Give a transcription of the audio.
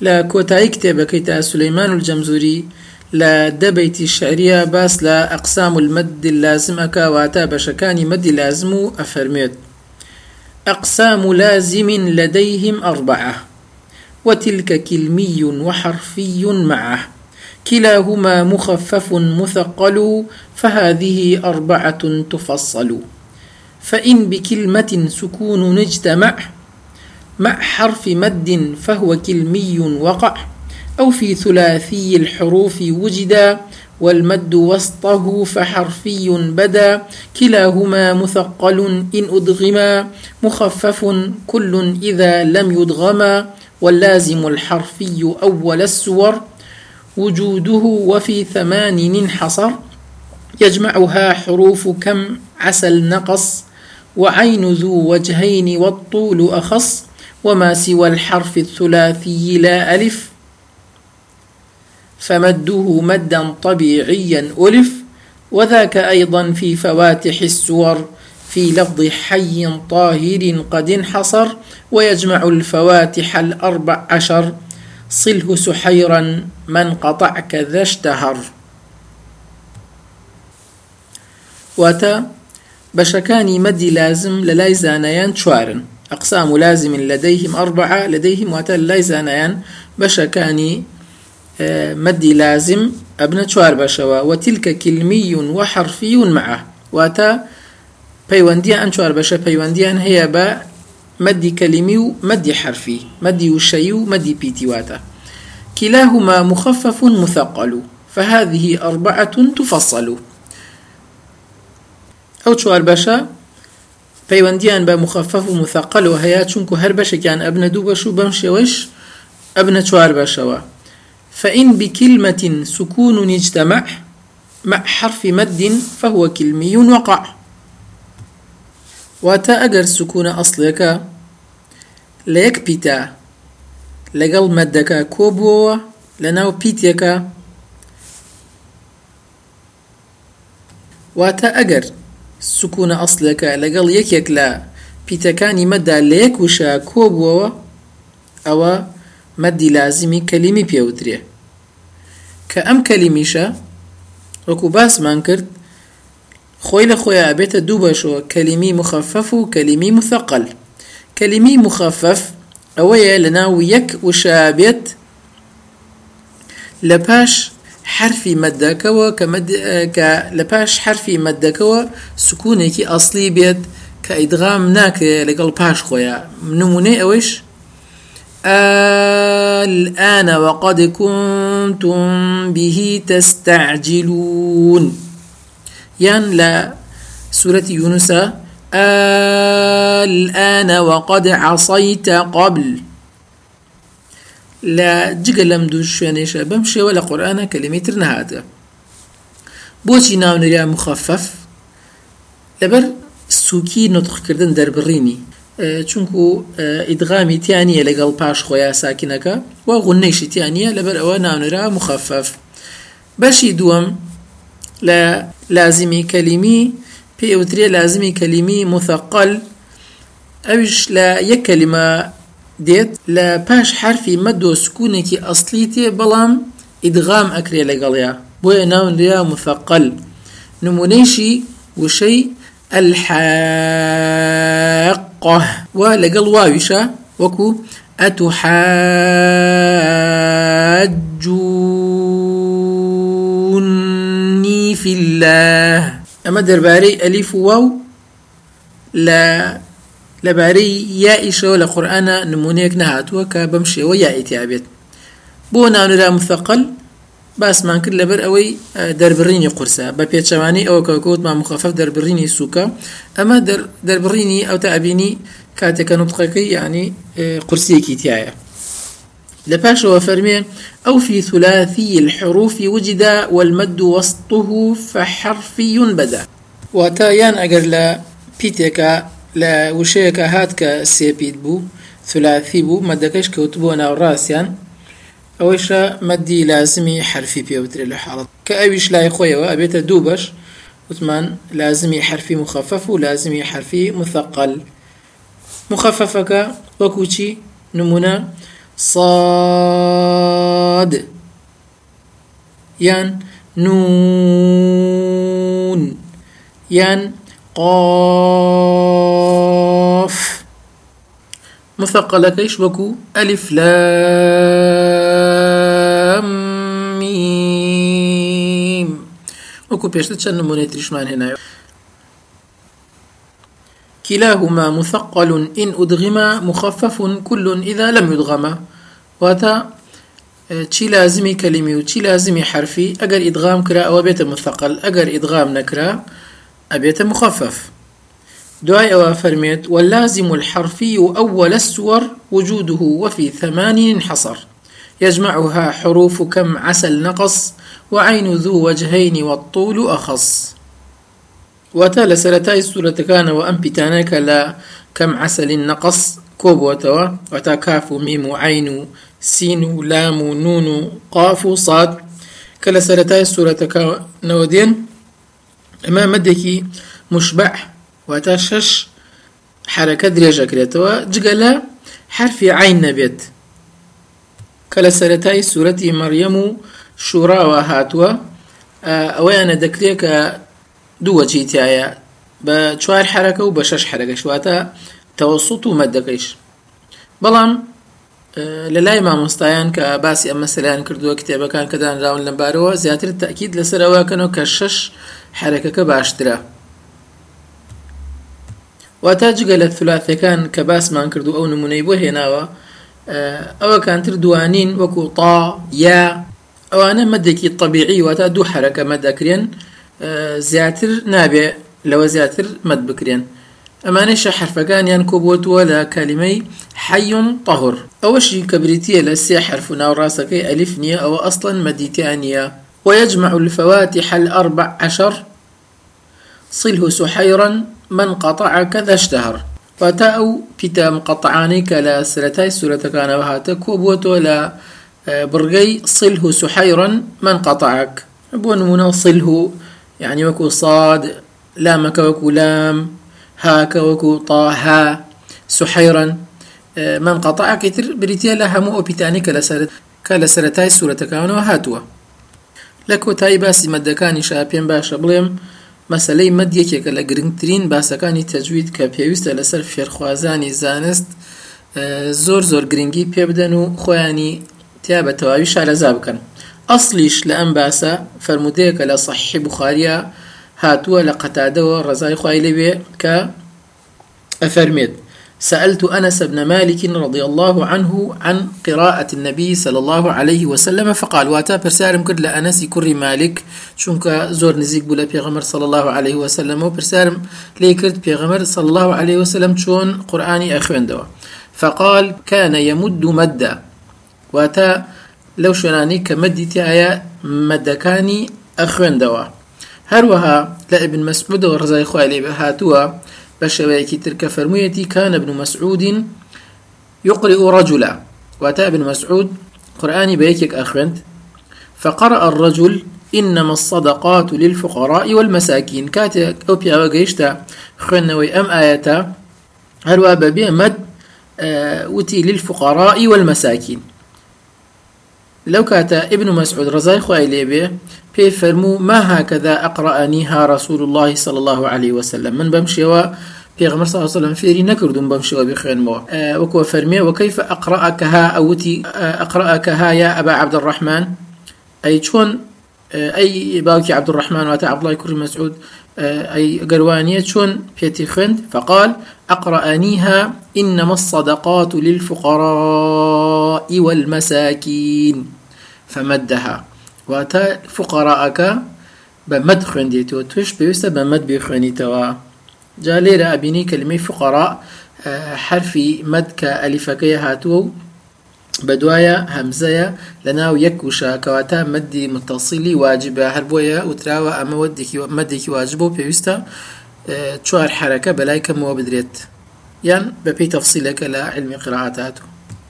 لا كوتاي كتابك سليمان الجمزوري لا دبيت الشعرية باس لا أقسام المد اللازم أكا واتا بشكان مد لازم أفرميت أقسام لازم لديهم أربعة وتلك كلمي وحرفي معه كلاهما مخفف مثقل فهذه أربعة تفصل فإن بكلمة سكون اجتمع مع حرف مد فهو كلمي وقع أو في ثلاثي الحروف وجدا والمد وسطه فحرفي بدا كلاهما مثقل إن أدغما مخفف كل إذا لم يدغما واللازم الحرفي أول السور وجوده وفي ثمان انحصر يجمعها حروف كم عسل نقص وعين ذو وجهين والطول أخص وما سوى الحرف الثلاثي لا ألف. فمده مدا طبيعيا ألف وذاك أيضا في فواتح السور في لفظ حي طاهر قد انحصر ويجمع الفواتح الأربع عشر. صله سحيرا من قطع كذا اشتهر. واتا بشكاني مدي لازم للاي زانيان شوارن. أقسام لازم لديهم أربعة لديهم وأتا للاي زانيان بشكاني آه، مدي لازم أبنى شوار بشوا وتلك كلمي وحرفي معه. وأتا ئەم چوار بەشە پەیوەندیان هەیە بە مەدی کەلیمی و مەدی حرفی مەدی وشەی و مەدی پیتیواتە كلاهما مخفف مثقل فهذه أربعة تفصل. ئەو چوار بەشە پەیوەندیان بە مخفف و مثقل و هەیە چونکو هەر بەشێکیان ئەبنە دوو بەش و بەم شێوەش ئەبنە چوار بەشەوە. فإن بكلمة سكون اجتمع مع حرف مد فهو كلمي وقع. واتە ئەگەر سکوونە ئەسڵێکە لە یەک پیتە لەگەڵ مەدەکە کۆبووەوە لە ناو پیتێکە واتە ئەگەر سکوونە ئەسڵێکە لەگەڵ یەکێک لە پیتەکانی مەدا لە یەک وشە کۆبووەوە ئەوە مەدی لازمی کەلیمی پێوترێ. کە ئەم کەلیمیشە وەکو باسمان کرد خۆی لە خۆیان ئەبێتە دوو بەشەوە کەلیمی مخفف و کەلیمی مثقل کەلیمی مخفف ئەوەیە لە ناو یەک وشابێت لە پاش حرفی مەدەکەوە کە لە پاش حرفی مەدەکەوە سکوونێکی ئەسلی بێت کە ئیدغام ناکرێت لەگەڵ پاش خۆیان نمونەی ئەوەش الآن وقد كنتم به تستعجلون. يان لا سورة يونس الآن وقد عصيت قبل. لا جگە لەم دوو شوێنێشە بەم شێوە لە قورآە کەلیمەتر نهاتە بۆچی ناونریا مخفف لەبەر سوکی نطقکردن دەربڕینی. چونکو ئیدغامی تیانە لەگەڵ پاش خۆیان ساکینەکە و غونەیشی تیانە لەبەر ئەوە ناونرا مخفف بەشی دووەم لا لازمي كلمي بيوتري لازمي كلمي مثقل اوش لا يك ديت لا باش حرفي مدو سكونك أصليتي بلام إدغام أكري لقليا بويا ناون ليا مثقل نمونيشي وشي الحاقة ولقل واوشة وكو أتحاجون في الله. أما درباري ألف واو لا لباري يا إيشو لقرآن نمونيك نهاتوا كبمشي ويا إتيابيت بو نانو مثقل باس مان کرد لەبەر ئەوەی دەربڕینی قورسە. بە پێچەوانی ئەوە کەوت ما مخفف دەربڕینی سووکە ئەمە دەربڕینی ئەو تا ئەبینی کاتێکە نوتقەکەی ینی قورسیەکی تایە لباش وفرمي أو في ثلاثي الحروف وجد والمد وسطه فحرفي بدا. واتايان أجر لا بيتيكا لا وشيكا هاتكا سيبيت بو ثلاثي بو مدكش كوتبونا وراسيان. أويشا مدي لازمي حرفي بيوتري لحالة. كأويش لا يخويا وأبيت دوبش. وثمان لازمي حرفي مخفف ولازمي حرفي مثقل. مخففك وكوتشي نمونا صاد. يان نون. يان قاف مثقلة كيش بكو ألف لام ميم. وكو بيشتت شن نموني تريشمان هنا. كلاهما مثقل إن أدغما مخفف كل إذا لم يدغما. واتا چی لازمی کلمی و چی لازمی حرفی ئیدغام کرا ئەوە بێتە مثقل. ئەگەر ئیدغام نەکرا ئەبێتە مخفف. دعاء أو فرميت واللازم الحرفي أول السور وجوده وفي ثمان حصر يجمعها حروف كم عسل نقص وعين ذو وجهين والطول أخص. وتال سرتاي سورة كان وأم بتانك لا كم عسل نقص. كوب وتوا وتا كاف وميم وعين سين ولام ونون قاف وصاد كلا سرتاي سورة كان نودين ئەمە مەدێکی مشبع واتە شش حرەکە درێژەکرێتەوە جگە لە حرفی عین نەبێت. کە لە سەتای سوورەتی مەریەم و شوڕاوە هاتووە ئەوەیانە دەکرێت کە دووەچی تایە بە چوار حرەکە و بە شش حرەکەشواتە تەوەسووت و مەدەکەیش. بەڵام لە لای مامۆستایان کە باسی ئەمە سەلیان کردووە کتێبەکان کەدانراون لەمبارەوە زیاتر تاکیید لەسەرەوەکەنەوە کە شش حرەکەکە باشترە. واتە جگە لە ثلاثەکان کە باسمان کردو ئەو نمونەی بۆ هێناوە ئەوە کانتر دوانین وەکو تا یا ئەوانە مەدێکی طبیعی واتە دوو حرەکە مەدەکرێن زیاتر نابێ لەوە زیاتر مەد بکرێن. ئەمانەشە حرفەکانیان کۆبووتووە لە کەلیمەی حەیون طهر. ئەوەشی کە بریتە لە سێ حرف و ناوڕاستەکەی ئەلیف نییە ئەوە ئەسڵەن مەدیتیانە ويجمع الفواتح الأربع عشر. صله سحيرا من قطع كذا اشتهر. وتاء بتا مقطعاني كلا سرتاي سورة كان وهاتا كوبوتو لا برغي. صله سحيرا. من قطعك. بون منو صله؟ يعني وكو صاد. لامك وكو لام. هاك وكو طاها سحيرا آه، من قطع كتر بريتيا لها أوبيتاني كلا سرت كلا سرتاي سورة هاتوا لكو تاي باسي مدكاني شابين باشا بڵێم مەسلەی مەد یەکێکە لە گرنگترین باسەکانی تەجوید کە پێویستە لەسەر فێرخوازانی زانست زۆر زۆر گرنگی پێ بدەن و خۆیانی تیا بە تەواوی شارەزا بکەن. ئەسلیش لە ئەم باسە فرمودەیەکە لە صحیحی بخاریە هاتووە لە قەتادەوە ڕزای خوای لەوێ کە أفرميت سألت أنس بن مالك رضي الله عنه عن قراءة النبي صلى الله عليه وسلم فقال واتا برسارم كرد لأنس كري مالك. شونك زور نزيك بولا بيغمر صلى الله عليه وسلم وبرسارم لي كرد بيغمر صلى الله عليه وسلم شون قرآني أخوان دوا فقال كان يمد مدا واتا لو شناني كمدي تايا مدكاني أخوان دوا هروها لابن مسعود ورزاي خوالي بهاتوا بشويكي تلك فرميتي كان ابن مسعود يقرئ رجلا. وأتى ابن مسعود قرآني بيكك أخوانت فقرأ الرجل إنما الصدقات للفقراء والمساكين. كاتي أو بيا وقيشتا خنوي أم آياتا هروا ببي مد آه وتي للفقراء والمساكين. لو كاتا ابن مسعود رزاي خوي ليبي بي فرمو ما هكذا أقرأنيها رسول الله صلى الله عليه وسلم؟ من بمشي پێغمە صلى الله عليه وسلم فێری نەکردوم بەم شێوە بخوێنمەوە وەکوە فەرمێ وكيف أقرأكها أوتي؟ أقرأكها يا أبا عبد الرحمن؟ أي چۆن أي باوكي عبد الرحمن واتە عبد الله كري مسعود؟ أي قروانية چۆن پێتی خوێند فقال أقرأنيها إنما الصدقات للفقراء. والمساكين. فمدها. واتە فقراءەکە بە مەد خوێندێتەوە توش پێویستە بە مەد بخوێنیتەوە جا لێرە ئەبینی کلمەی فقراء حرفی مەد کە ئەلیفەکەی هاتووە و بە دوایە هەمزەیە لە ناو یەک وشە کەواتە مەدی متەسیلی واجبە هەر بۆیە وتراوە ئەمە مەدێکی واجب و پێویستە چوار حرەکە بەلای کەمەوە بدرێت یان